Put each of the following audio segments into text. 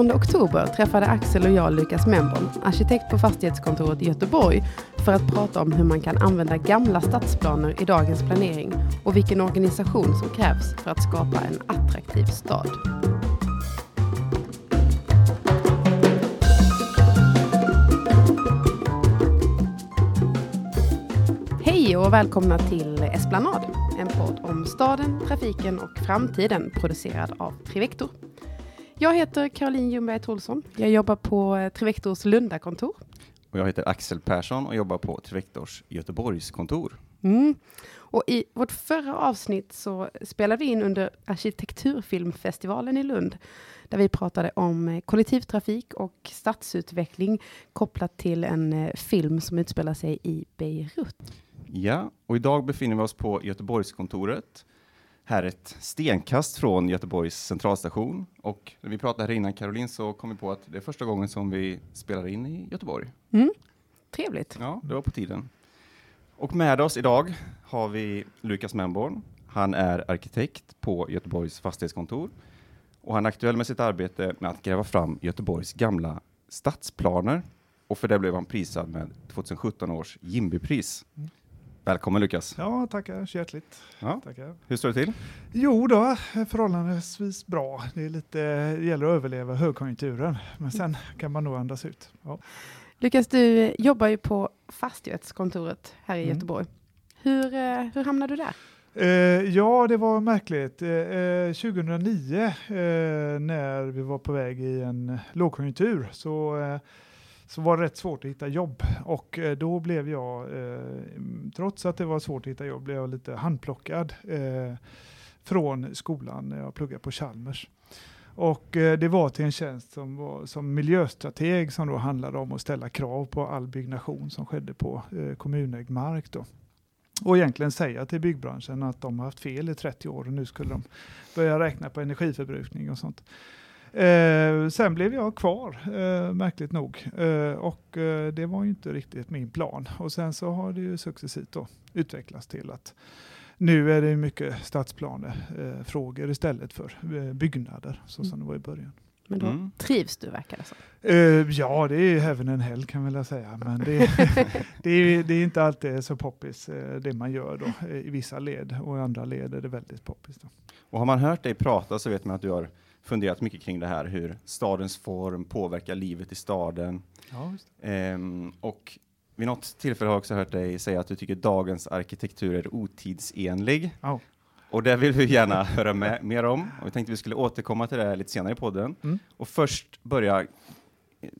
13 oktober träffade Axel och jag Lukas Memborn, arkitekt på fastighetskontoret i Göteborg, för att prata om hur man kan använda gamla stadsplaner i dagens planering och vilken organisation som krävs för att skapa en attraktiv stad. Hej och välkomna till Esplanad, en podd om staden, trafiken och framtiden producerad av Trivector. Jag heter Caroline Ljungberg Olsson. Jag jobbar på eh, Trivectors Lundakontor. Och jag heter Axel Persson och jobbar på Trivectors Göteborgskontor. Mm. Och I vårt förra avsnitt så spelade vi in under Arkitekturfilmfestivalen i Lund, där vi pratade om eh, kollektivtrafik och stadsutveckling kopplat till en eh, film som utspelar sig i Beirut. Ja, och idag befinner vi oss på Göteborgskontoret. Här ett stenkast från Göteborgs centralstation. Och när vi pratade här innan Caroline så kom vi på att det är första gången som vi spelar in i Göteborg. Mm. Trevligt. Ja, det var på tiden. Och med oss idag har vi Lukas Memborn. Han är arkitekt på Göteborgs fastighetskontor och han är aktuell med sitt arbete med att gräva fram Göteborgs gamla stadsplaner. Och för det blev han prisad med 2017 års Jimbypris. Mm. Välkommen Lukas. Ja, tackar så hjärtligt. Ja. Tackar. Hur står det till? Jo då, förhållandevis bra. Det, är lite, det gäller att överleva högkonjunkturen, men sen kan man nog andas ut. Ja. Lukas, du jobbar ju på fastighetskontoret här i mm. Göteborg. Hur, eh, hur hamnade du där? Eh, ja, det var märkligt. Eh, 2009 eh, när vi var på väg i en lågkonjunktur så eh, så var det rätt svårt att hitta jobb. Och eh, då blev jag, eh, trots att det var svårt att hitta jobb, blev jag lite handplockad eh, från skolan när jag pluggade på Chalmers. Och eh, det var till en tjänst som, var, som miljöstrateg som då handlade om att ställa krav på all byggnation som skedde på eh, kommunägd mark. Då. Och egentligen säga till byggbranschen att de har haft fel i 30 år och nu skulle de börja räkna på energiförbrukning och sånt. Eh, sen blev jag kvar, eh, märkligt nog. Eh, och eh, det var ju inte riktigt min plan. Och sen så har det ju successivt då utvecklats till att nu är det mycket stadsplanefrågor eh, istället för eh, byggnader, så som det var i början. Men då mm. trivs du verkar det som. Uh, ja, det är heaven and hell kan jag väl säga. Men det, det, är, det är inte alltid så poppis det man gör då i vissa led och i andra led är det väldigt poppis. Då. Och har man hört dig prata så vet man att du har funderat mycket kring det här, hur stadens form påverkar livet i staden. Ja, ehm, och vid något tillfälle har jag också hört dig säga att du tycker dagens arkitektur är otidsenlig. Oh. Och det vill vi gärna höra med, mer om. Och vi tänkte vi skulle återkomma till det lite senare i podden. Mm. Och först börja eh,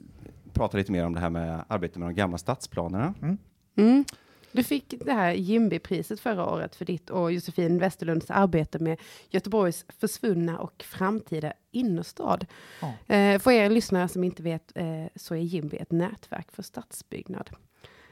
prata lite mer om det här med arbetet med de gamla stadsplanerna. Mm. Mm. Du fick det här Jimby-priset förra året för ditt och Josefin Westerlunds arbete med Göteborgs försvunna och framtida innerstad. Ja. Eh, för er lyssnare som inte vet eh, så är Jimby ett nätverk för stadsbyggnad.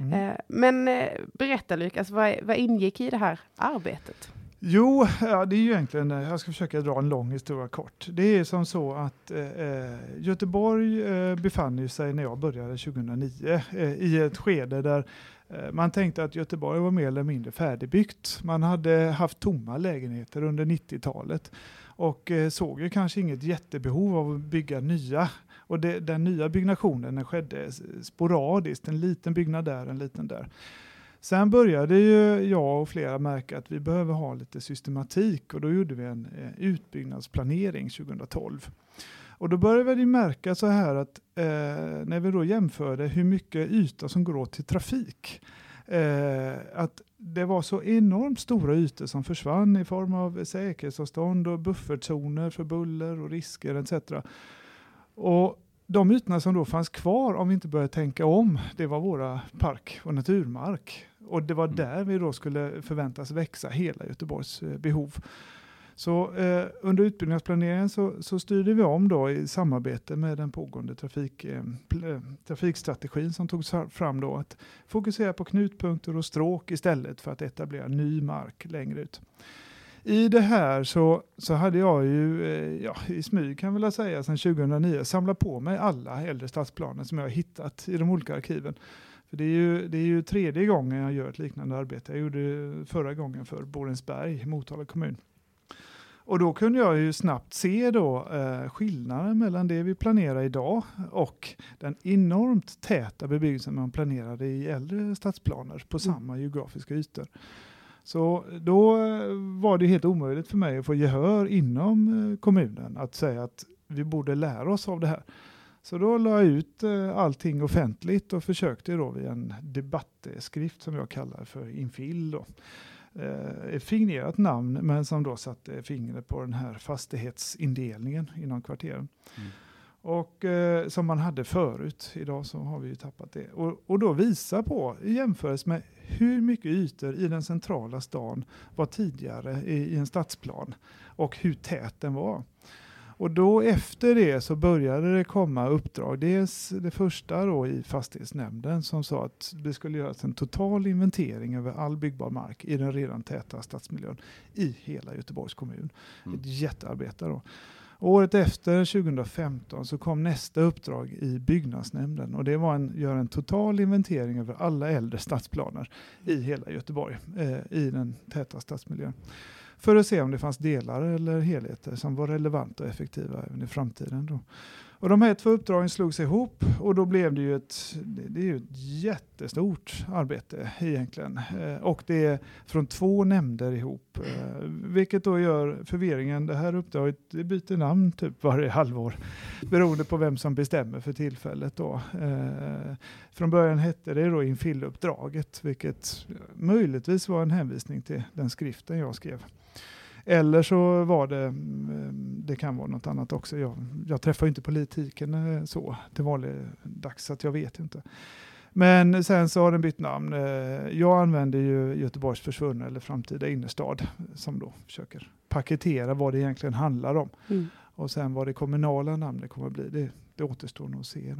Mm. Eh, men berätta Lukas, vad, vad ingick i det här arbetet? Jo, ja, det är ju egentligen, jag ska försöka dra en lång historia kort. Det är som så att eh, Göteborg eh, befann sig när jag började 2009 eh, i ett skede där Eh, man tänkte att Göteborg var mer eller mindre färdigbyggt. Man hade haft tomma lägenheter under 90-talet och eh, såg ju kanske inget jättebehov av att bygga nya. Och det, den nya byggnationen den skedde sporadiskt, en liten byggnad där, en liten där. Sen började ju jag och flera märka att vi behöver ha lite systematik och då gjorde vi en eh, utbyggnadsplanering 2012. Och då började vi märka så här att eh, när vi då jämförde hur mycket yta som går åt till trafik, eh, att det var så enormt stora ytor som försvann i form av säkerhetsavstånd och buffertzoner för buller och risker etc. Och de ytorna som då fanns kvar om vi inte började tänka om, det var våra park och naturmark. Och det var mm. där vi då skulle förväntas växa hela Göteborgs eh, behov. Så eh, under utbyggnadsplaneringen så, så styrde vi om då i samarbete med den pågående trafik, eh, eh trafikstrategin som togs fram då att fokusera på knutpunkter och stråk istället för att etablera ny mark längre ut. I det här så, så hade jag ju, eh, ja, i smyg kan jag väl säga, sedan 2009 samlat på mig alla äldre stadsplaner som jag har hittat i de olika arkiven. För det är, ju, det är ju tredje gången jag gör ett liknande arbete. Jag gjorde det förra gången för Borensberg, Motala kommun. Och då kunde jag ju snabbt se då eh, skillnaden mellan det vi planerar idag och den enormt täta bebyggelsen man planerade i äldre stadsplaner på mm. samma geografiska ytor. Så då eh, var det helt omöjligt för mig att få gehör inom eh, kommunen att säga att vi borde lära oss av det här. Så då la jag ut eh, allting offentligt och försökte då via en debattskrift som jag kallar för Infill. Då. Ett fingerat namn men som då satte fingret på den här fastighetsindelningen inom kvarteren. Mm. Och eh, som man hade förut. Idag så har vi ju tappat det. Och, och då visa på i jämförelse med hur mycket ytor i den centrala stan var tidigare i, i en stadsplan och hur tät den var. Och då efter det så började det komma uppdrag. Dels det första då i fastighetsnämnden som sa att det skulle göras en total inventering över all byggbar mark i den redan täta stadsmiljön i hela Göteborgs kommun. Mm. Ett jättearbete då. Året efter, 2015, så kom nästa uppdrag i byggnadsnämnden och det var att göra en total inventering över alla äldre stadsplaner i hela Göteborg, eh, i den täta stadsmiljön. För att se om det fanns delar eller helheter som var relevanta och effektiva även i framtiden. Då. Och de här två uppdragen slogs ihop och då blev det ju ett, det är ju ett jättestort arbete egentligen. Eh, och det är från två nämnder ihop, eh, vilket då gör förvirringen. Det här uppdraget det byter namn typ varje halvår beroende på vem som bestämmer för tillfället. Då. Eh, från början hette det då Infill-uppdraget, vilket möjligtvis var en hänvisning till den skriften jag skrev. Eller så var det, mm, det kan vara något annat också. Jag, jag träffar inte politiken eh, så till vanlig dags, så jag vet inte. Men sen så har den bytt namn. Eh, jag använder ju Göteborgs försvunna eller framtida innerstad som då försöker paketera vad det egentligen handlar om. Mm. Och sen vad det kommunala namnet kommer att bli, det, det återstår nog att se.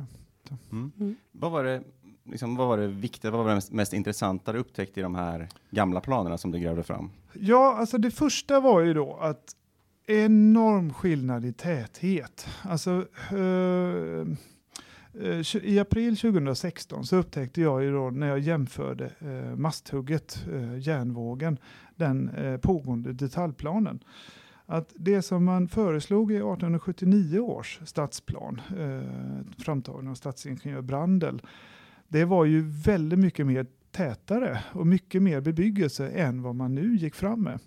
Mm. Mm. Vad var det liksom, vad var det viktiga, vad var det mest, mest intressanta du upptäckte i de här gamla planerna som du grävde fram? Ja, alltså det första var ju då att enorm skillnad i täthet. Alltså, eh, eh i april 2016 så upptäckte jag ju då när jag jämförde eh, masthugget, eh, järnvågen, den eh, pågående detaljplanen att det som man föreslog i 1879 års stadsplan, eh, framtagen av stadsingenjör Brandel, det var ju väldigt mycket mer tätare och mycket mer bebyggelse än vad man nu gick fram med.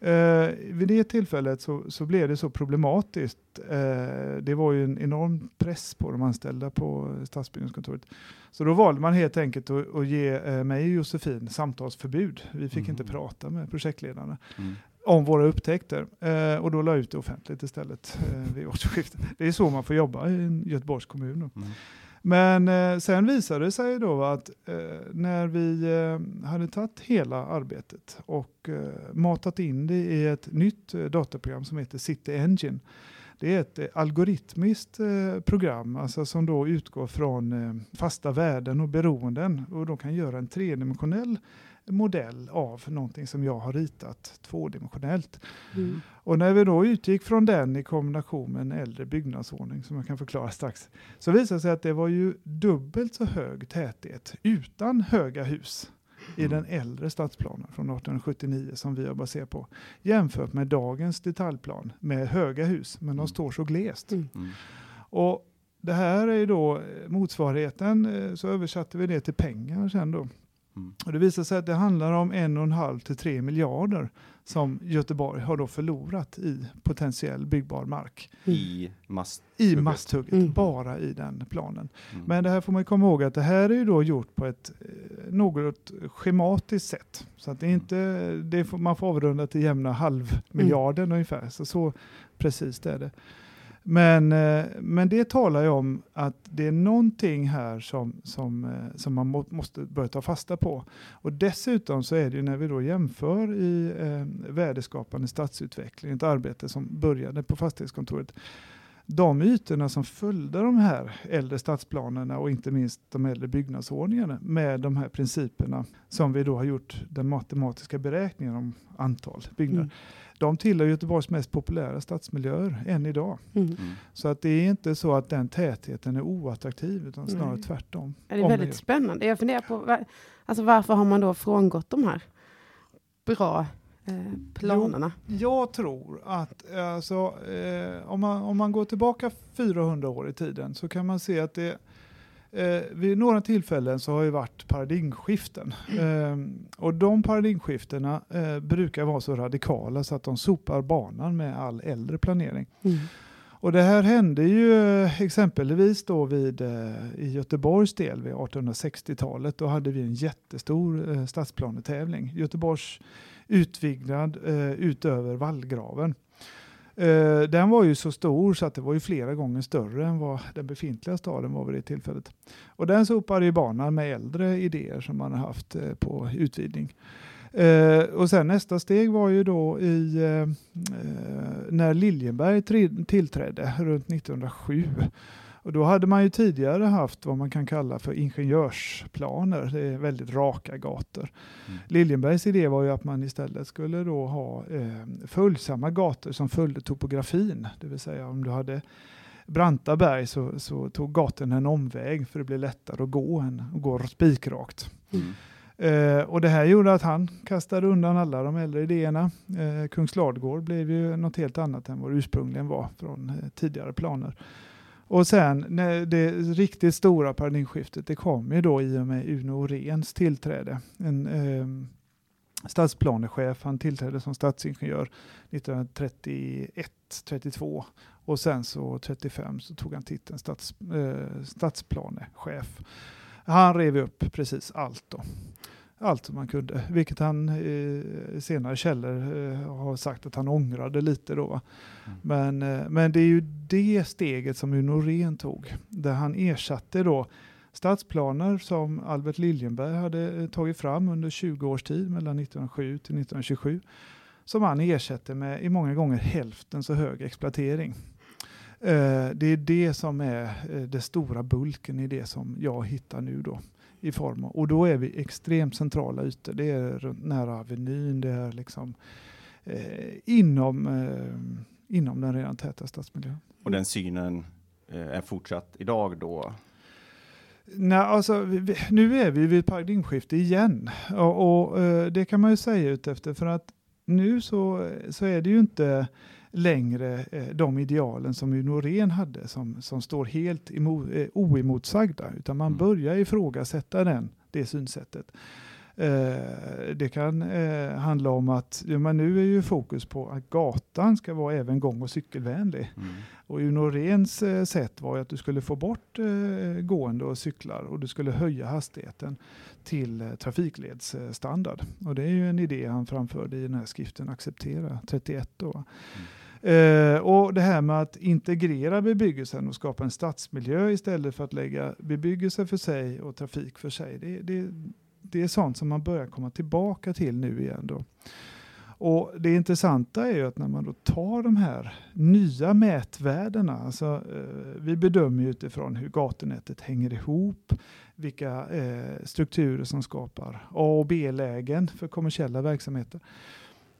Eh, vid det tillfället så, så, blev det så problematiskt. Eh, det var ju en enorm press på de anställda på stadsbyggnadskontoret. Så då valde man helt enkelt att, att ge eh, mig och Josefin samtalsförbud. Vi fick mm. inte prata med projektledarna. Mm om våra upptäckter eh, och då la ut det offentligt istället eh, vid årsskiftet. Det är så man får jobba i Göteborgs kommun. Mm. Men eh, sen visade det sig då att eh, när vi eh, hade tagit hela arbetet och eh, matat in det i ett nytt eh, dataprogram som heter City Engine. Det är ett eh, algoritmiskt eh, program alltså som då utgår från eh, fasta värden och beroenden och då kan göra en tredimensionell modell av någonting som jag har ritat tvådimensionellt. Mm. Och när vi då utgick från den i kombination med en äldre byggnadsordning som jag kan förklara strax, så visade det sig att det var ju dubbelt så hög täthet utan höga hus i mm. den äldre stadsplanen från 1879 som vi har baserat på jämfört med dagens detaljplan med höga hus, men de mm. står så glest. Mm. mm. Och det här är då motsvarigheten, eh, så översatte vi det till pengar sen då. Mm. Och det visar sig att det handlar om en och en halv till tre miljarder som Göteborg har då förlorat i potentiell byggbar mark. I, mast I masthugget, mm. bara i den planen. Mm. Men det här får man komma ihåg att det här är ju då gjort på ett eh, något schematiskt sätt. Så att det är inte, det får, man får avrunda till jämna halvmiljarden mm. ungefär. Så, så precis det är det. Men, eh, men det talar ju om att det är någonting här som, som, eh, som man måste börja ta fasta på. Och dessutom så är det ju när vi då jämför i eh, värdeskapande stadsutveckling, ett arbete som började på fastighetskontoret, de ytorna som följde de här äldre stadsplanerna och inte minst de äldre byggnadsordningarna med de här principerna som vi då har gjort den matematiska beräkningen om antal byggnader. Mm de tillhör Göteborgs mest populära stadsmiljöer än idag. Mm. mm. Så att det är inte så att den tätheten är oattraktiv, utan snarare Nej. tvärtom. Det är väldigt spännande. Jag funderar på, alltså varför har man då frångått de här bra planerna? Jo, jag tror att alltså, eh, om, man, om man går tillbaka 400 år i tiden så kan man se att det Eh, vid några tillfällen så har det varit paradigmskiften. Eh, och de paradigmskiftena eh, brukar vara så radikala så att de sopar banan med all äldre planering. Mm. Och det här hände ju eh, exempelvis då vid, eh, i Göteborgs del vid 1860-talet. Då hade vi en jättestor eh, stadsplanetävling. Göteborgs utbyggnad utöver vallgraven. Den var ju så stor så att det var ju flera gånger större än vad den befintliga staden var vid det tillfället. Och den sopade ju banan med äldre idéer som man har haft på utvidgning. Uh, och sen nästa steg var ju då i när Liljenberg tillträdde runt 1907 och då hade man ju tidigare haft vad man kan kalla för ingenjörsplaner. Det är väldigt raka gator. Mm. Liljenbergs idé var ju att man istället skulle då ha eh, följsamma gator som följde topografin. Det vill säga om du hade branta berg så, så tog gatorna en omväg för det blev lättare att gå än att gå spikrakt. Mm. Eh, och det här gjorde att han kastade undan alla de äldre idéerna. Eh, Kungsladgård blev ju något helt annat än vad det ursprungligen var från eh, tidigare planer. Och sen när det riktigt stora paradigmskiftet, det kom ju då i och med Uno Orens tillträde. En eh, stadsplanechef, han tillträdde som stadsingenjör 1931-32 och sen så 35 så tog han titeln stads, eh, stadsplanechef. Han rev upp precis allt då allt som man kunde, vilket han i eh, senare källor eh, har sagt att han ångrade lite då. Mm. Men, eh, men det är ju det steget som Uno Norén tog, där han ersatte då stadsplaner som Albert Liljenberg hade tagit fram under 20 års tid, mellan 1907 till 1927, som han ersätter med i många gånger hälften så hög exploatering. Det är det som är det stora bulken i det som jag hittar nu då i form av, och då är vi extremt centrala ytor. Det är runt nära Avenyn, det är liksom eh, inom, eh, inom den redan täta stadsmiljön. Och den synen eh, är fortsatt idag då? Nej, alltså, vi, nu är vi vid ett paradigmskifte igen och, och eh, det kan man ju säga utefter för att nu så, så är det ju inte längre eh, de idealen som Norén hade som, som står helt emo, eh, oemotsagda, utan man mm. börjar ifrågasätta den, det synsättet. Eh, det kan eh, handla om att ja, men nu är ju fokus på att gatan ska vara även gång och cykelvänlig. Mm. Och Norens eh, sätt var att du skulle få bort gående och cyklar och du skulle höja hastigheten till trafikledsstandard. Och det är ju en idé han framförde i den här skriften Acceptera 31. Då. Mm. Uh, och det här med att integrera bebyggelsen och skapa en stadsmiljö istället för att lägga bebyggelse för sig och trafik för sig. Det, det, det är sånt som man börjar komma tillbaka till nu igen. Då. Och Det intressanta är ju att när man då tar de här nya mätvärdena, alltså, eh, vi bedömer utifrån hur gatunätet hänger ihop, vilka eh, strukturer som skapar A och B-lägen för kommersiella verksamheter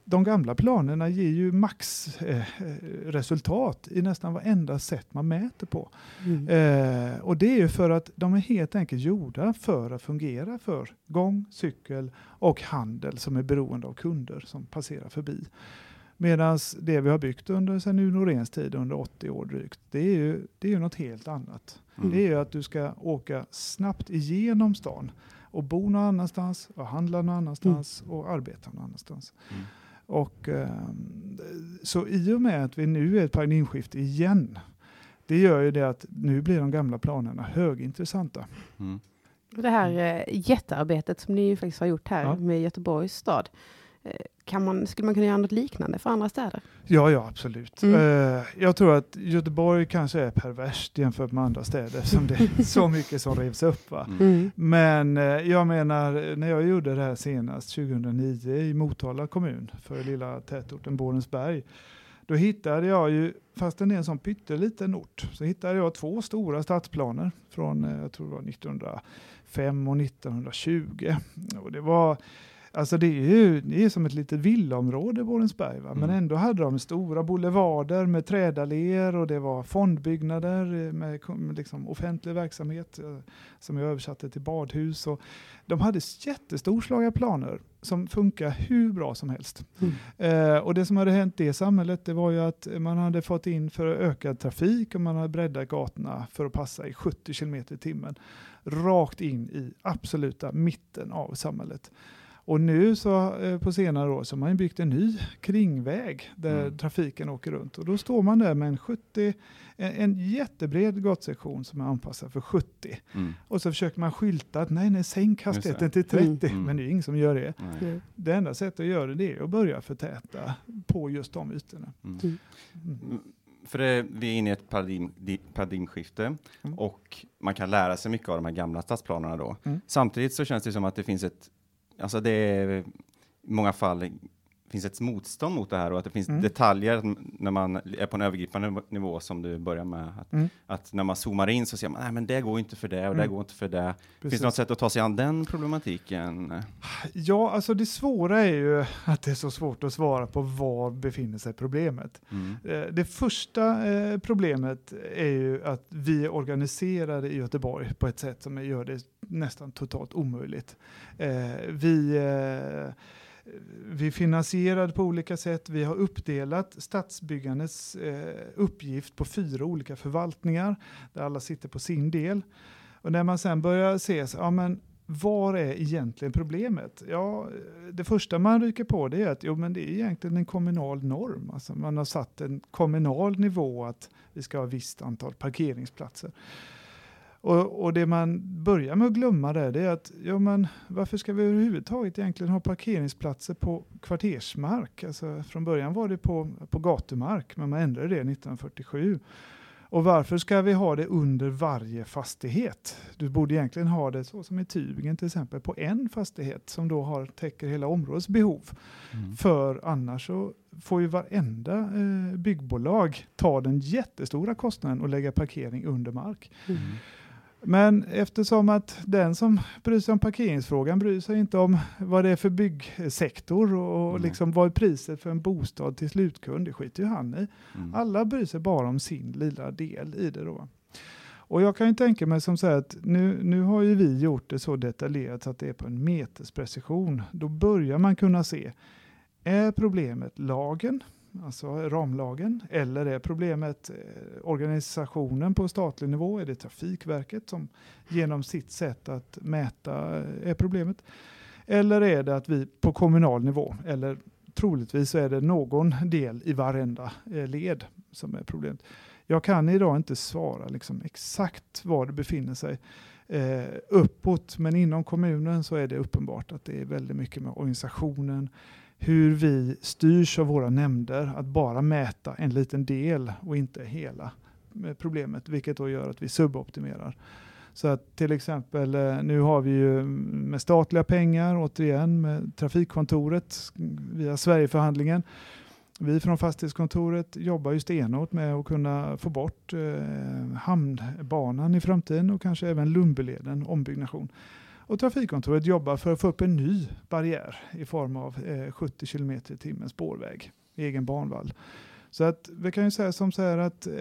de gamla planerna ger ju maxresultat eh, i nästan varenda sätt man mäter på. Mm. Eh, och det är ju för att de är helt enkelt gjorda för att fungera för gång, cykel och handel som är beroende av kunder som passerar förbi. Medan det vi har byggt under sen nu Noréns tid, under 80 år drygt, det är ju, det är ju något helt annat. Mm. Det är ju att du ska åka snabbt igenom stan och bo någon annanstans och handla någon annanstans mm. och arbeta någon annanstans. Mm. Och, eh, så i och med att vi nu är ett paradigmskifte igen, det gör ju det att nu blir de gamla planerna högintressanta. Mm. Det här eh, jättearbetet som ni faktiskt har gjort här ja. med Göteborgs stad, Eh, kan man, skulle man kunna göra något liknande för andra städer? Ja, ja absolut. Mm. Uh, jag tror att Göteborg kanske är perverst jämfört med andra städer som det är så mycket som revs upp. Va? Mm. mm. Men uh, jag menar, när jag gjorde det här senast 2009 i Motala kommun för lilla tätorten Borensberg, då hittade jag ju, fast det är en sån pytteliten ort, så hittade jag två stora stadsplaner från, jag tror det var 1905 och 1920. Och det var Alltså det är ju det är som ett litet villaområde Borensberg, va? men mm. ändå hade de stora boulevarder med trädalléer och det var fondbyggnader med liksom offentlig verksamhet eh, som jag översatte till badhus. Och de hade jättestorslagna planer som funkar hur bra som helst. Mm. Eh, och det som hade hänt i det samhället det var ju att man hade fått in för ökad trafik och man hade breddat gatorna för att passa i 70 km i timmen rakt in i absoluta mitten av samhället. Och nu så eh, på senare år så har man byggt en ny kringväg där mm. trafiken åker runt och då står man där med en 70, en, en jättebred gatsektion som är anpassad för 70. Mm. Och så försöker man skylta att nej, nej, sänk hastigheten till 30, mm. men det är ingen som gör det. Nej. Det enda sättet att göra det är att börja förtäta på just de ytorna. Mm. Mm. Mm. För det, vi är inne i ett paradigm, paradigmskifte och man kan lära sig mycket av de här gamla stadsplanerna då. Samtidigt så känns det som att det finns ett alltså det är i många fall finns ett motstånd mot det här och att det finns mm. detaljer när man är på en övergripande nivå som du börjar med. Att, mm. att när man zoomar in så ser man, nej men det går inte för det och mm. det går inte för det. Precis. Finns det något sätt att ta sig an den problematiken? Ja, alltså det svåra är ju att det är så svårt att svara på var befinner sig problemet. Mm. Eh, det första eh, problemet är ju att vi är organiserade i Göteborg på ett sätt som gör det nästan totalt omöjligt. Eh, vi vi finansierade på olika sätt. Vi har uppdelat stadsbyggandets eh, uppgift på fyra olika förvaltningar där alla sitter på sin del. Och när man sen börjar se, ja men var är egentligen problemet? Ja, det första man ryker på det är att jo, men det är egentligen en kommunal norm. Alltså man har satt en kommunal nivå att vi ska ha ett visst antal parkeringsplatser. Och, och, det man börjar med att glömma där, det är att ja, men varför ska vi överhuvudtaget egentligen ha parkeringsplatser på kvartersmark? Alltså, från början var det på, på gatumark, men man ändrade det 1947. Och varför ska vi ha det under varje fastighet? Du borde egentligen ha det så som i Tübingen till exempel, på en fastighet som då har, täcker hela områdets behov. Mm. För annars så får ju varenda eh, byggbolag ta den jättestora kostnaden och lägga parkering under mark. Mm. Men eftersom att den som bryr sig om parkeringsfrågan bryr sig inte om vad det är för byggsektor och mm. liksom vad är priset för en bostad till slutkund, det skiter ju han i. Mm. Alla bryr sig bara om sin lilla del i det då. Och jag kan ju tänka mig som så här att nu, nu har ju vi gjort det så detaljerat så att det är på en meters precision. Då börjar man kunna se, är problemet lagen? Alltså ramlagen, eller är problemet eh, organisationen på statlig nivå? Är det Trafikverket som genom sitt sätt att mäta eh, är problemet? Eller är det att vi på kommunal nivå, eller troligtvis är det någon del i varenda eh, led som är problemet. Jag kan idag inte svara liksom exakt var det befinner sig eh, uppåt, men inom kommunen så är det uppenbart att det är väldigt mycket med organisationen, hur vi styrs av våra nämnder att bara mäta en liten del och inte hela problemet, vilket då gör att vi suboptimerar. Så att till exempel, eh, nu har vi ju med statliga pengar, återigen med Trafikkontoret via Sverigeförhandlingen. Vi från fastighetskontoret jobbar ju stenhårt med att kunna få bort eh, hamnbanan i framtiden och kanske även Lundbyleden ombyggnation. Och Trafikkontoret jobbar för att få upp en ny barriär i form av eh, 70 km i timmen spårväg, egen banvall. Så att vi kan ju säga som så här att eh,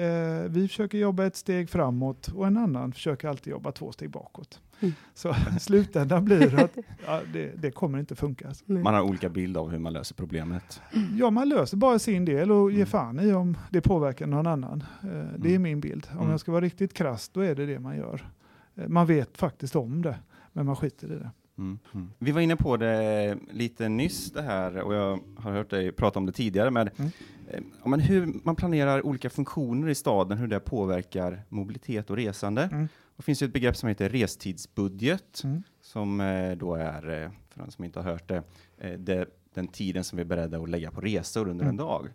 vi försöker jobba ett steg framåt och en annan försöker alltid jobba två steg bakåt. Mm. Så slutändan blir att ja, det, det, kommer inte funka. Man har olika bild av hur man löser problemet. Ja, man löser bara sin del och ger mm. fan i om det påverkar någon annan. Eh, det är mm. min bild. Om mm. jag ska vara riktigt krass, då är det det man gör. Eh, man vet faktiskt om det men man skiter i det. Mm. Mm. Vi var inne på det lite nyss det här och jag har hört dig prata om det tidigare med mm. eh, men hur man planerar olika funktioner i staden, hur det påverkar mobilitet och resande. Mm. Det finns ju ett begrepp som heter restidsbudget mm. som eh, då är, eh, för de som inte har hört det, eh, det, den tiden som vi är beredda att lägga på resor under en mm. dag.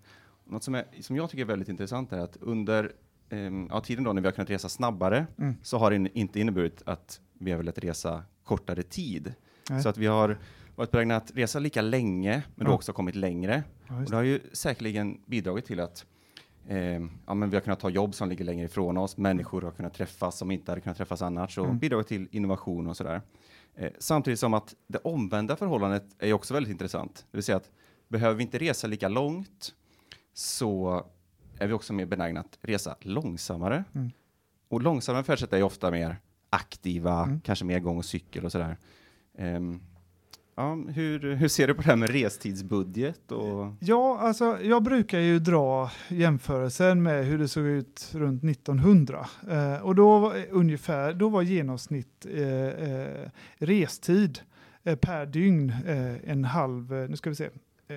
Något som, är, som jag tycker är väldigt intressant är att under eh, ja, tiden då när vi har kunnat resa snabbare så har det inte inneburit att vi har velat resa kortare tid. Nej. Så att vi har varit beredda att resa lika länge, men ja. då också kommit längre. Ja, och det har ju säkerligen bidragit till att eh, ja, men vi har kunnat ta jobb som ligger längre ifrån oss, människor har kunnat träffas som inte hade kunnat träffas annars, och mm. bidragit till innovation och sådär. Eh, samtidigt som att det omvända förhållandet är också väldigt intressant. Det vill säga att behöver vi inte resa lika långt så är vi också mer benägna att resa långsammare. Mm. Och långsammare färdsätt är ofta mer aktiva, mm. kanske mer gång och cykel och sådär. Um, Ja, hur, hur ser du på det här med restidsbudget? Och... Ja, alltså, jag brukar ju dra jämförelsen med hur det såg ut runt 1900. Eh, och då var, ungefär, då var genomsnitt eh, eh, restid eh, per dygn eh, en halv, eh, nu ska vi se,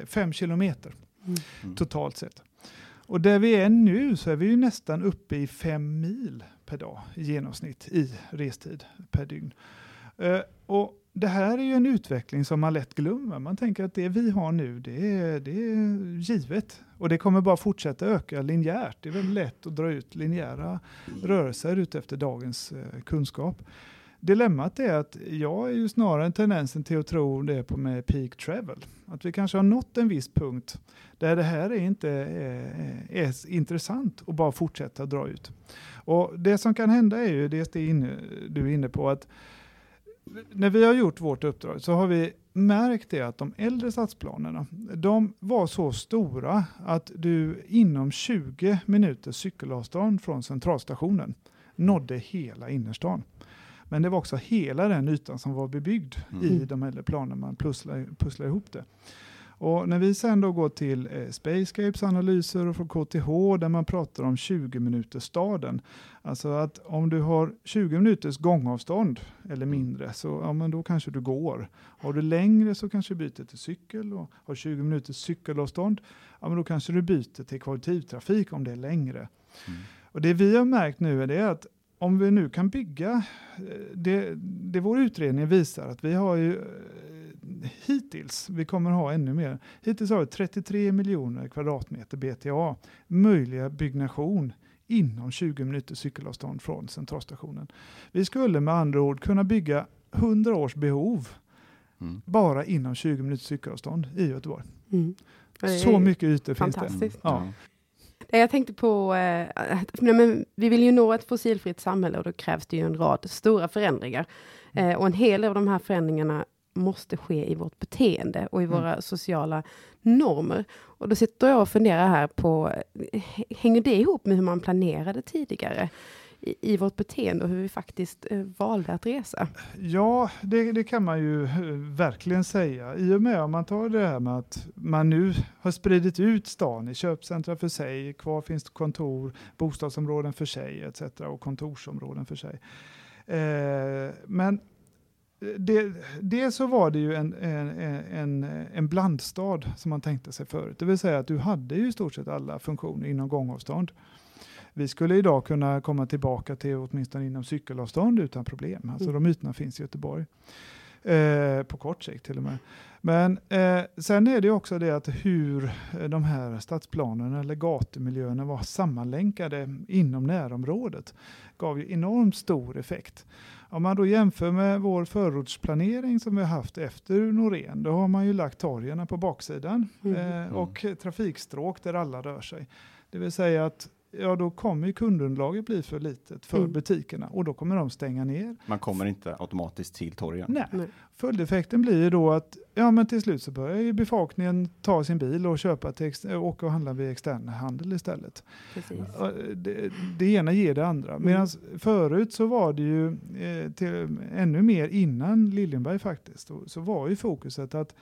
fem kilometer mm. totalt sett. Och där vi är nu så är vi ju nästan uppe i fem mil per dag i genomsnitt i restid per dygn. Eh, och det här är ju en utveckling som man lätt glömmer. Man tänker att det vi har nu, det är, det är givet. Och det kommer bara fortsätta öka linjärt. Det är väldigt lätt att dra ut linjära rörelser utefter dagens eh, kunskap. Dilemmat är att jag är ju snarare en tendensen till att tro det på med peak travel. Att vi kanske har nått en viss punkt där det här är inte är, eh, är intressant att bara fortsätta dra ut. Och det som kan hända är ju det du är inne på att när vi har gjort vårt uppdrag så har vi märkt det att de äldre stadsplanerna, de var så stora att du inom 20 minuters cykelavstånd från centralstationen nådde hela innerstan. Men det var också hela den ytan som var bebyggd mm. i de äldre planerna, man pusslade, pusslade ihop det. Och när vi sen då går till eh, Spacescapes analyser och från KTH där man pratar om 20 minuters staden. Alltså att om du har 20 minuters gångavstånd eller mindre så ja, men då kanske du går. Har du längre så kanske du byter till cykel och har 20 minuters cykelavstånd ja, men då kanske du byter till kollektivtrafik om det är längre. Mm. Och det vi har märkt nu är det att om vi nu kan bygga, eh, det, det vår utredning visar att vi har ju hittills, vi kommer ha ännu mer, hittills har vi 33 miljoner kvadratmeter BTA, möjliga byggnation inom 20 minuters cykelavstånd från centralstationen. Vi skulle med andra ord kunna bygga 100 års behov mm. bara inom 20 minuters cykelavstånd i Göteborg. Mm. Så mycket ytor finns det. Ja. Jag tänkte på, eh, men vi vill ju nå ett fossilfritt samhälle och då krävs det ju en rad stora förändringar. Mm. Eh, och en hel del av de här förändringarna måste ske i vårt beteende och i mm. våra sociala normer. Och då sitter jag och funderar här på, hänger det ihop med hur man planerade tidigare? I, i vårt beteende och hur vi faktiskt eh, valde att resa? Ja, det, det, kan man ju eh, verkligen säga. I och med om man tar det här med att man nu har spridit ut stan i köpcentra för sig, kvar finns kontor, bostadsområden för sig etc. och kontorsområden för sig. Eh, men eh, det, det så var det ju en, en, en, en blandstad som man tänkte sig förut. Det vill säga att du hade ju i stort sett alla funktioner inom gångavstånd. Vi skulle idag kunna komma tillbaka till åtminstone inom cykelavstånd utan problem. Alltså mm. de ytorna finns i Göteborg. Eh, på kort sikt till och med. Men eh, sen är det också det att hur de här stadsplanerna eller gatumiljöerna var sammanlänkade inom närområdet gav ju enormt stor effekt. Om man då jämför med vår förortsplanering som vi har haft efter Norén, då har man ju lagt torgen på baksidan mm. eh, och trafikstråk där alla rör sig. Det vill säga att ja då kommer kundunderlaget bli för litet för mm. butikerna och då kommer de stänga ner. Man kommer inte automatiskt till torgen. Nej. Nej. Följdeffekten blir ju då att ja, men till slut så börjar ju befolkningen ta sin bil och köpa till åka och handla vid extern handel istället. Det, det, ena ger det andra. Mm. Medan förut så var det ju eh, till, ännu mer innan Liljenberg faktiskt, så var ju fokuset att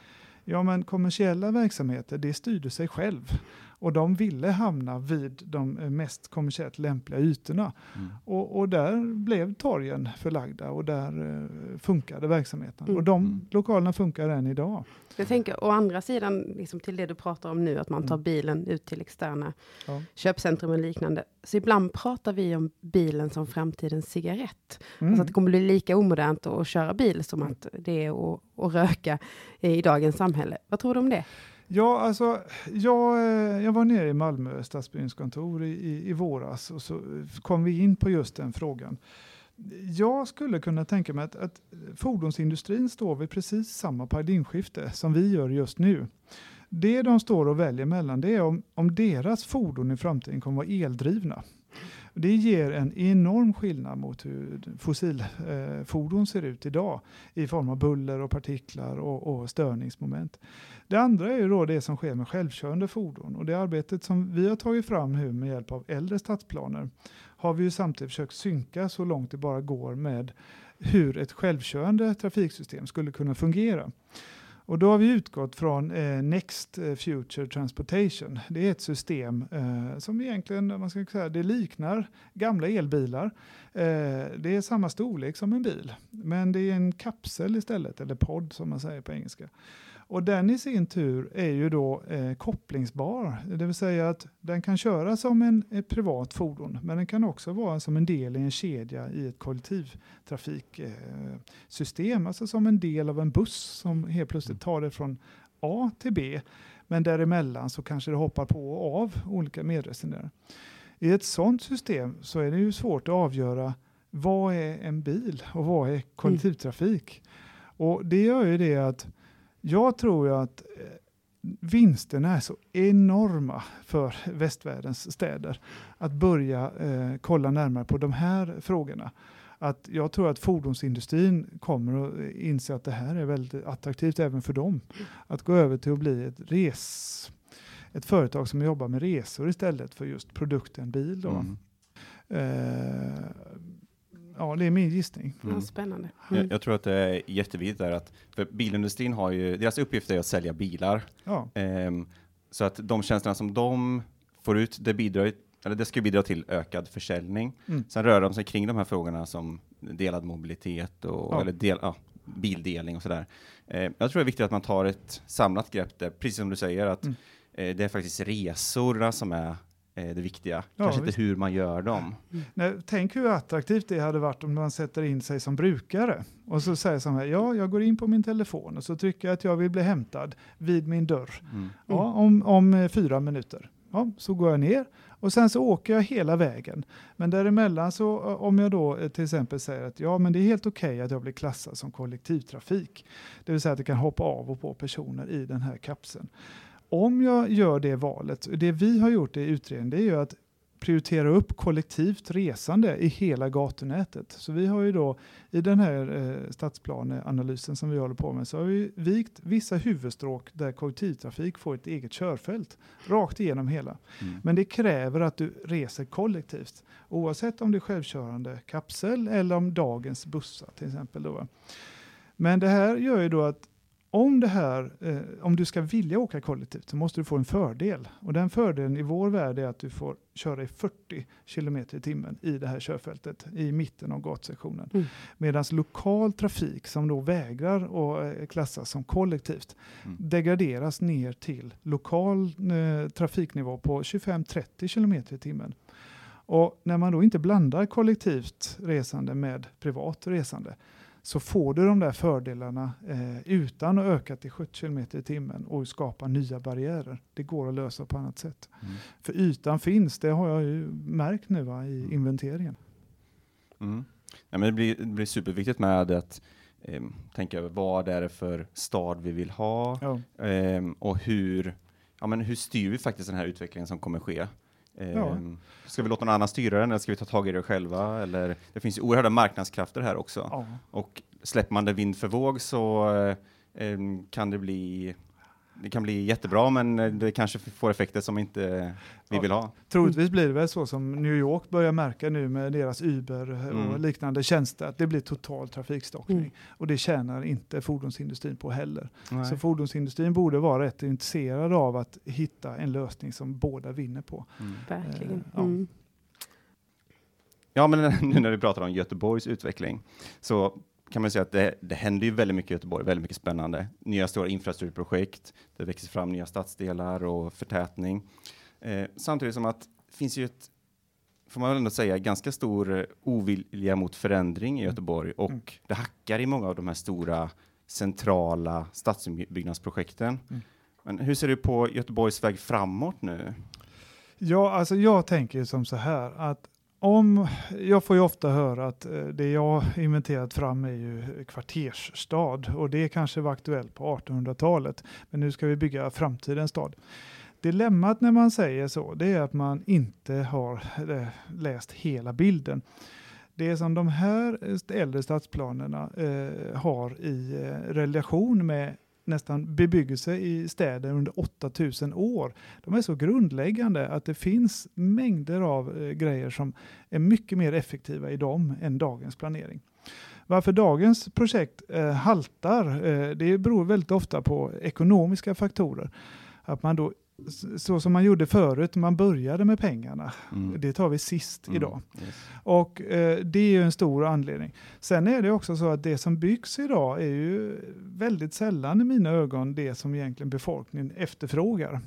ja, men kommersiella verksamheter, det styrde sig själv. Och de ville hamna vid de mest kommersiellt lämpliga ytorna. Mm. Och, och, där blev torgen förlagda och där uh, funkade verksamheten. Mm. Och de mm. lokalerna funkar än idag. Jag tänker å andra sidan, liksom till det du pratar om nu, att man tar mm. bilen ut till externa ja. köpcentrum och liknande. Så ibland pratar vi om bilen som framtidens cigarett. Mm. Alltså att det kommer bli lika omodernt att köra bil som att det är att, att röka i dagens samhälle. Vad tror du om det? Ja, alltså, jag, eh, jag var nere i Malmö stadsbyggnadskontor i, i, i våras och så eh, kom vi in på just den frågan. Jag skulle kunna tänka mig att, att fordonsindustrin står vid precis samma paradigmskifte som vi gör just nu. Det de står och väljer mellan det är om, om deras fordon i framtiden kommer att vara eldrivna. Det ger en enorm skillnad mot hur fossilfordon eh, ser ut idag i form av buller och partiklar och, och störningsmoment. Det andra är ju då det som sker med självkörande fordon och det arbetet som vi har tagit fram nu med hjälp av äldre stadsplaner har vi ju samtidigt försökt synka så långt det bara går med hur ett självkörande trafiksystem skulle kunna fungera. Och då har vi utgått från eh, Next eh, Future Transportation. Det är ett system eh, som egentligen man ska säga, det liknar gamla elbilar. Eh, det är samma storlek som en bil, men det är en kapsel istället, eller podd som man säger på engelska. Och den i sin tur är ju då eh, kopplingsbar, det vill säga att den kan köra som en, ett privat fordon, men den kan också vara som en del i en kedja i ett kollektivtrafiksystem, eh, alltså som en del av en buss som helt plötsligt tar det från A till B, men däremellan så kanske det hoppar på och av olika medresenärer. I ett sådant system så är det ju svårt att avgöra vad är en bil och vad är kollektivtrafik? Mm. Och det gör ju det att jag tror ju att eh, vinsterna är så enorma för västvärldens städer att börja eh, kolla närmare på de här frågorna. Att jag tror att fordonsindustrin kommer att inse att det här är väldigt attraktivt även för dem. Att gå över till att bli ett res ett företag som jobbar med resor istället för just produkten bil. Då. Mm. Eh, Ja, det är min gissning. Mm. Ja, spännande. Mm. Jag, jag, tror att det är jätteviktigt där att, för bilindustrin har ju, deras uppgift är att sälja bilar. Ja. Um, så att de tjänsterna som de får ut, det bidrar eller det ska bidra till ökad försäljning. Mm. Sen rör de sig kring de här frågorna som delad mobilitet och ja. eller del, ja, bildelning och sådär. Eh, jag tror det är viktigt att man tar ett samlat grepp där, precis som du säger, att mm. eh, det är faktiskt resorna som är det viktiga, ja, kanske visst. inte hur man gör dem. Mm. Nej, tänk hur attraktivt det hade varit om man sätter in sig som brukare och så säger så här, ja, jag går in på min telefon och så trycker jag att jag vill bli hämtad vid min dörr mm. ja, om, om eh, fyra minuter. Ja, så går jag ner och sen så åker jag hela vägen. Men däremellan så om jag då eh, till exempel säger att ja, men det är helt okej okay att jag blir klassad som kollektivtrafik. Det vill säga att det kan hoppa av och på personer i den här kapseln om jag gör det valet, det vi har gjort i utredningen, det är ju att prioritera upp kollektivt resande i hela gatunätet. Så vi har ju då i den här eh, stadsplaneanalysen som vi håller på med så har vi vikt vissa huvudstråk där kollektivtrafik får ett eget körfält rakt igenom hela. Mm. Men det kräver att du reser kollektivt oavsett om det är självkörande kapsel eller om dagens bussar till exempel. Då. Men det här gör ju då att om, det här, eh, om du ska vilja åka kollektivt så måste du få en fördel. Och den fördelen i vår värld är att du får köra i 40 km i timmen i det här körfältet i mitten av gatsektionen. Mm. Medan lokal trafik som då vägrar att eh, klassas som kollektivt mm. degraderas ner till lokal eh, trafiknivå på 25-30 km i timmen. Och när man då inte blandar kollektivt resande med privat resande så får du de där fördelarna eh, utan att öka till 70 km i timmen och skapa nya barriärer. Det går att lösa på annat sätt. Mm. För ytan finns, det har jag ju märkt nu va, i inventeringen. Mm. Ja, men det, blir, det blir superviktigt med att eh, tänka över vad är det för stad vi vill ha ja. eh, och hur, ja, men hur styr vi faktiskt den här utvecklingen som kommer ske. Ja. Ehm, ska vi låta någon annan styra den eller ska vi ta tag i det själva? Eller, det finns ju oerhörda marknadskrafter här också. Ja. Och släpper man det vind för våg så eh, kan det bli det kan bli jättebra, men det kanske får effekter som inte vi vill ha. Troligtvis blir det väl så som New York börjar märka nu med deras Uber mm. och liknande tjänster, att det blir total trafikstockning. Mm. Och det tjänar inte fordonsindustrin på heller. Nej. Så fordonsindustrin borde vara rätt intresserad av att hitta en lösning som båda vinner på. Mm. Verkligen. Eh, ja. Mm. ja, men nu när vi pratar om Göteborgs utveckling, så kan man säga att det, det händer ju väldigt mycket i Göteborg, väldigt mycket spännande. Nya stora infrastrukturprojekt, det växer fram nya stadsdelar och förtätning. Eh, samtidigt som att det finns ju ett, får man väl ändå säga, ganska stor eh, ovilja mot förändring i mm. Göteborg och mm. det hackar i många av de här stora centrala stadsbyggnadsprojekten. Mm. Men hur ser du på Göteborgs väg framåt nu? Ja, alltså jag tänker som så här att om, jag får ju ofta höra att eh, det jag inventerat fram är ju kvartersstad och det kanske var aktuellt på 1800-talet. Men nu ska vi bygga framtidens stad. Dilemmat när man säger så, det är att man inte har eh, läst hela bilden. Det som de här äldre stadsplanerna eh, har i eh, relation med nästan bebyggelse i städer under 8000 år. De är så grundläggande att det finns mängder av eh, grejer som är mycket mer effektiva i dem än dagens planering. Varför dagens projekt eh, haltar, eh, det beror väldigt ofta på ekonomiska faktorer. Att man då så som man gjorde förut, man började med pengarna. Mm. Det tar vi sist mm. idag. Yes. Och eh, det är ju en stor anledning. Sen är det också så att det som byggs idag är ju väldigt sällan i mina ögon det som egentligen befolkningen efterfrågar.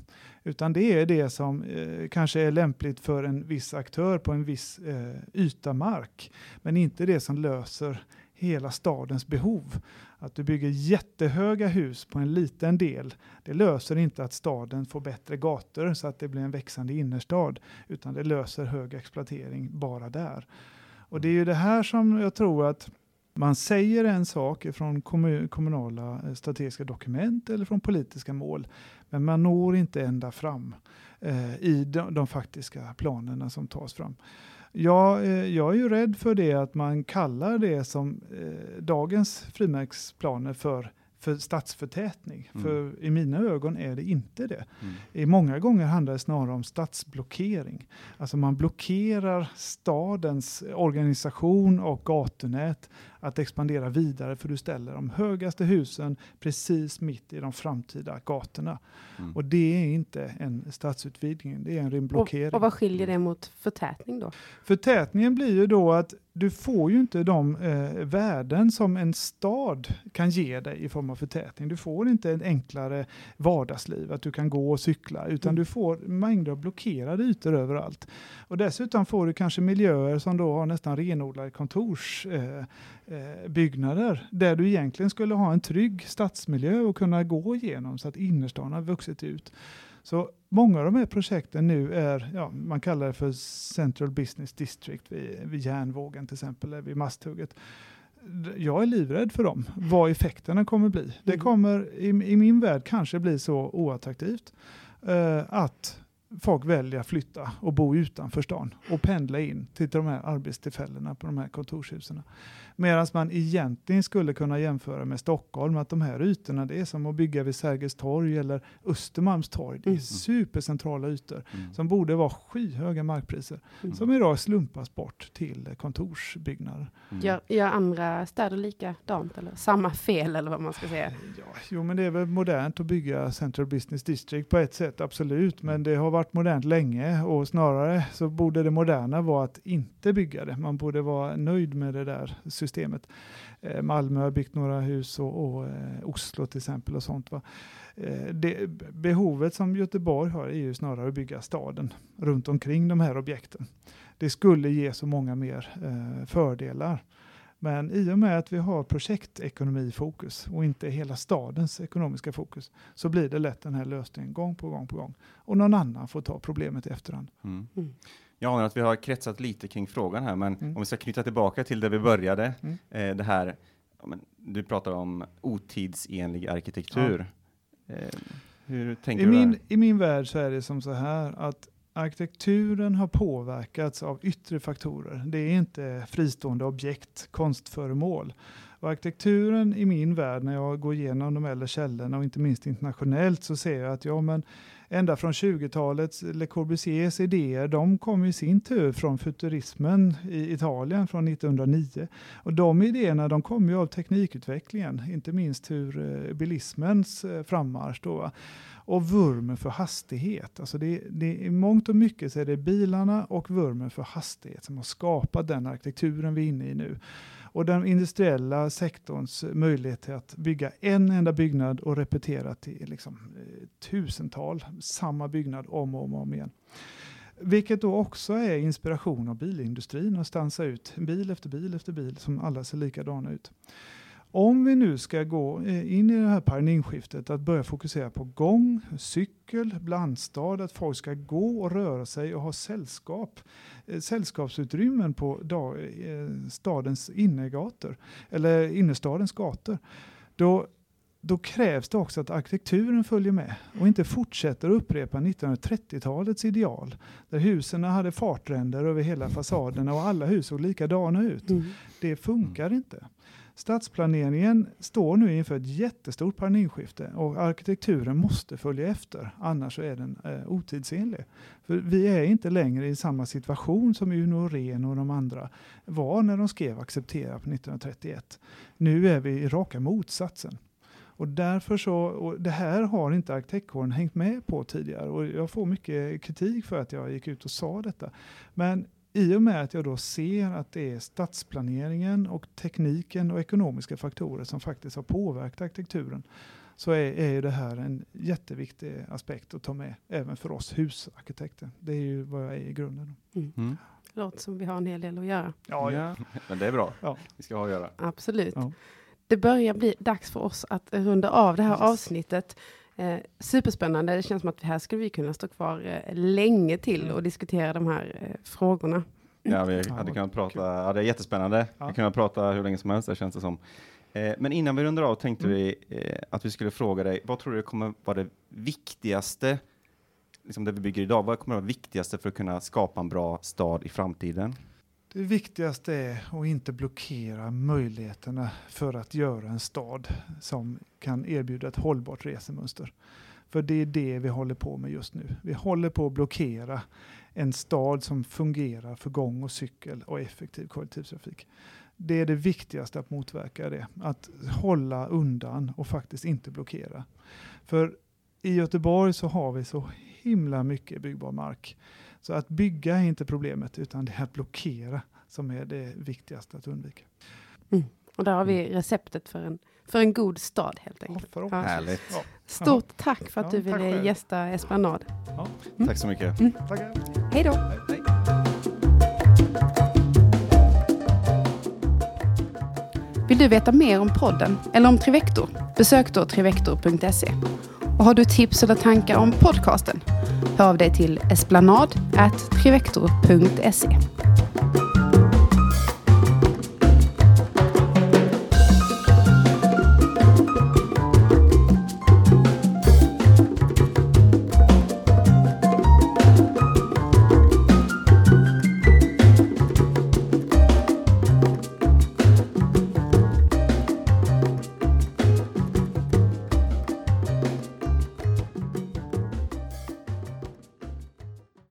Utan det är det som eh, kanske är lämpligt för en viss aktör på en viss eh, yta mark. Men inte det som löser hela stadens behov. Att du bygger jättehöga hus på en liten del, det löser inte att staden får bättre gator så att det blir en växande innerstad, utan det löser hög exploatering bara där. Och det är ju det här som jag tror att man säger en sak från kommunala eh, strategiska dokument eller från politiska mål, men man når inte ända fram eh, i de, de faktiska planerna som tas fram. Ja, eh, jag är ju rädd för det att man kallar det som eh, dagens frimärksplaner för för stadsförtätning. Mm. För i mina ögon är det inte det. Mm. I många gånger handlar det snarare om stadsblockering. Alltså man blockerar stadens organisation och gatunät att expandera vidare för du ställer de högaste husen precis mitt i de framtida gatorna. Mm. Och det är inte en stadsutvidgning, det är en ren blockering. Och, och vad skiljer det mot förtätning då? Förtätningen blir ju då att du får ju inte de eh, värden som en stad kan ge dig i form av förtätning. Du får inte ett enklare vardagsliv, att du kan gå och cykla, utan mm. du får mängder av blockerade ytor överallt. Och dessutom får du kanske miljöer som då har nästan renodlade kontorsbyggnader, eh, eh, där du egentligen skulle ha en trygg stadsmiljö och kunna gå igenom så att innerstan har vuxit ut. Så många av de här projekten nu är, ja, man kallar det för Central Business District vid, vid järnvågen till exempel, eller vid Masthugget. Jag är livrädd för dem, vad effekterna kommer bli. Det mm. kommer i, i min värld kanske bli så oattraktivt uh, att folk väljer att flytta och bo utanför stan och pendla in till de här arbetstillfällena på de här kontorshusen. Medan man egentligen skulle kunna jämföra med Stockholm, att de här ytorna, det är som att bygga vid Sergels torg eller Östermalms torg. Det är mm. supercentrala ytor mm. som borde vara skyhöga markpriser, mm. som idag slumpas bort till kontorsbyggnader. Mm. Gör, gör andra städer likadant, eller samma fel, eller vad man ska säga? Ja, jo, men det är väl modernt att bygga Central Business District på ett sätt, absolut, men det har varit modernt länge och snarare så borde det moderna vara att inte bygga det. Man borde vara nöjd med det där systemet. Eh, Malmö har byggt några hus och, och eh, Oslo till exempel och sånt. Va? Eh, det, behovet som Göteborg har är ju snarare att bygga staden runt omkring de här objekten. Det skulle ge så många mer eh, fördelar. Men i och med att vi har projektekonomi fokus och inte hela stadens ekonomiska fokus så blir det lätt den här lösningen gång på gång på gång. Och någon annan får ta problemet i efterhand. Mm. Mm. Jag anar att vi har kretsat lite kring frågan här, men mm. om vi ska knyta tillbaka till där vi började, mm. eh, det här, du pratar om otidsenlig arkitektur. Ja. Eh, hur tänker I du min, I min värld så är det som så här att arkitekturen har påverkats av yttre faktorer. Det är inte fristående objekt, konstföremål. Och arkitekturen i min värld, när jag går igenom de äldre källorna och inte minst internationellt, så ser jag att ja, men ända från 20-talets Le Corbusiers idéer, de kom i sin tur från futurismen i Italien från 1909. Och de idéerna de kom ju av teknikutvecklingen, inte minst hur eh, bilismens eh, frammarsch då. Och vurmen för hastighet. Alltså det, det, I mångt och mycket så är det bilarna och vurmen för hastighet som har skapat den arkitekturen vi är inne i nu och den industriella sektorns möjlighet till att bygga en enda byggnad och repetera till liksom, eh, tusental samma byggnad om och om, och om igen. Vilket då också är inspiration av bilindustrin att stansa ut bil efter bil efter bil som alla ser likadana ut. Om vi nu ska gå eh, in i det här paradigmskiftet att börja fokusera på gång, cykel, blandstad, att folk ska gå och röra sig och ha sällskap, eh, sällskapsutrymmen på dag, eh, stadens innergator, eller innerstadens gator, då då krävs det också att arkitekturen följer med och inte fortsätter upprepa 1930-talets ideal där husen hade fartränder över hela fasaderna och alla hus såg likadana ut. Mm. Det funkar inte. Stadsplaneringen står nu inför ett jättestort paradigmskifte och arkitekturen måste följa efter, annars är den eh, otidsenlig. För vi är inte längre i samma situation som Uno Ren och de andra var när de skrev Acceptera på 1931. Nu är vi i raka motsatsen. Och därför så, och det här har inte arkitektkåren hängt med på tidigare och jag får mycket kritik för att jag gick ut och sa detta. Men i och med att jag då ser att det är stadsplaneringen och tekniken och ekonomiska faktorer som faktiskt har påverkat arkitekturen så är, är det här en jätteviktig aspekt att ta med även för oss husarkitekter. Det är ju vad jag är i grunden. Mm. Mm. Låter som vi har en hel del att göra. Ja, ja. men det är bra. Ja. Vi ska ha att göra. Absolut. Ja. Det börjar bli dags för oss att runda av det här yes. avsnittet. Eh, superspännande. Det känns som att här skulle vi kunna stå kvar eh, länge till mm. och diskutera de här eh, frågorna. Ja, vi hade kunnat prata. Ja, det är jättespännande. Ja. Vi kan prata hur länge som helst, det känns det som. Eh, men innan vi rundar av tänkte mm. vi eh, att vi skulle fråga dig, vad tror du kommer vara det viktigaste, liksom det vi bygger idag, vad kommer vara det viktigaste för att kunna skapa en bra stad i framtiden? Det viktigaste är att inte blockera möjligheterna för att göra en stad som kan erbjuda ett hållbart resemönster. För det är det vi håller på med just nu. Vi håller på att blockera en stad som fungerar för gång och cykel och effektiv kollektivtrafik. Det är det viktigaste att motverka det. Att hålla undan och faktiskt inte blockera. För i Göteborg så har vi så himla mycket byggbar mark. Så att bygga är inte problemet, utan det är att blockera som är det viktigaste att undvika. Mm. Och där har vi receptet för en, för en god stad helt enkelt. Ja, ja. Härligt. Ja. Stort tack för att du ville gästa Esplanad. Mm. Tack så mycket. Mm. Hej då. Hej, hej. Vill du veta mer om podden eller om Trivector? Besök då trivector.se. Och har du tips eller tankar om podcasten? Hör av dig till esplanad.trivector.se.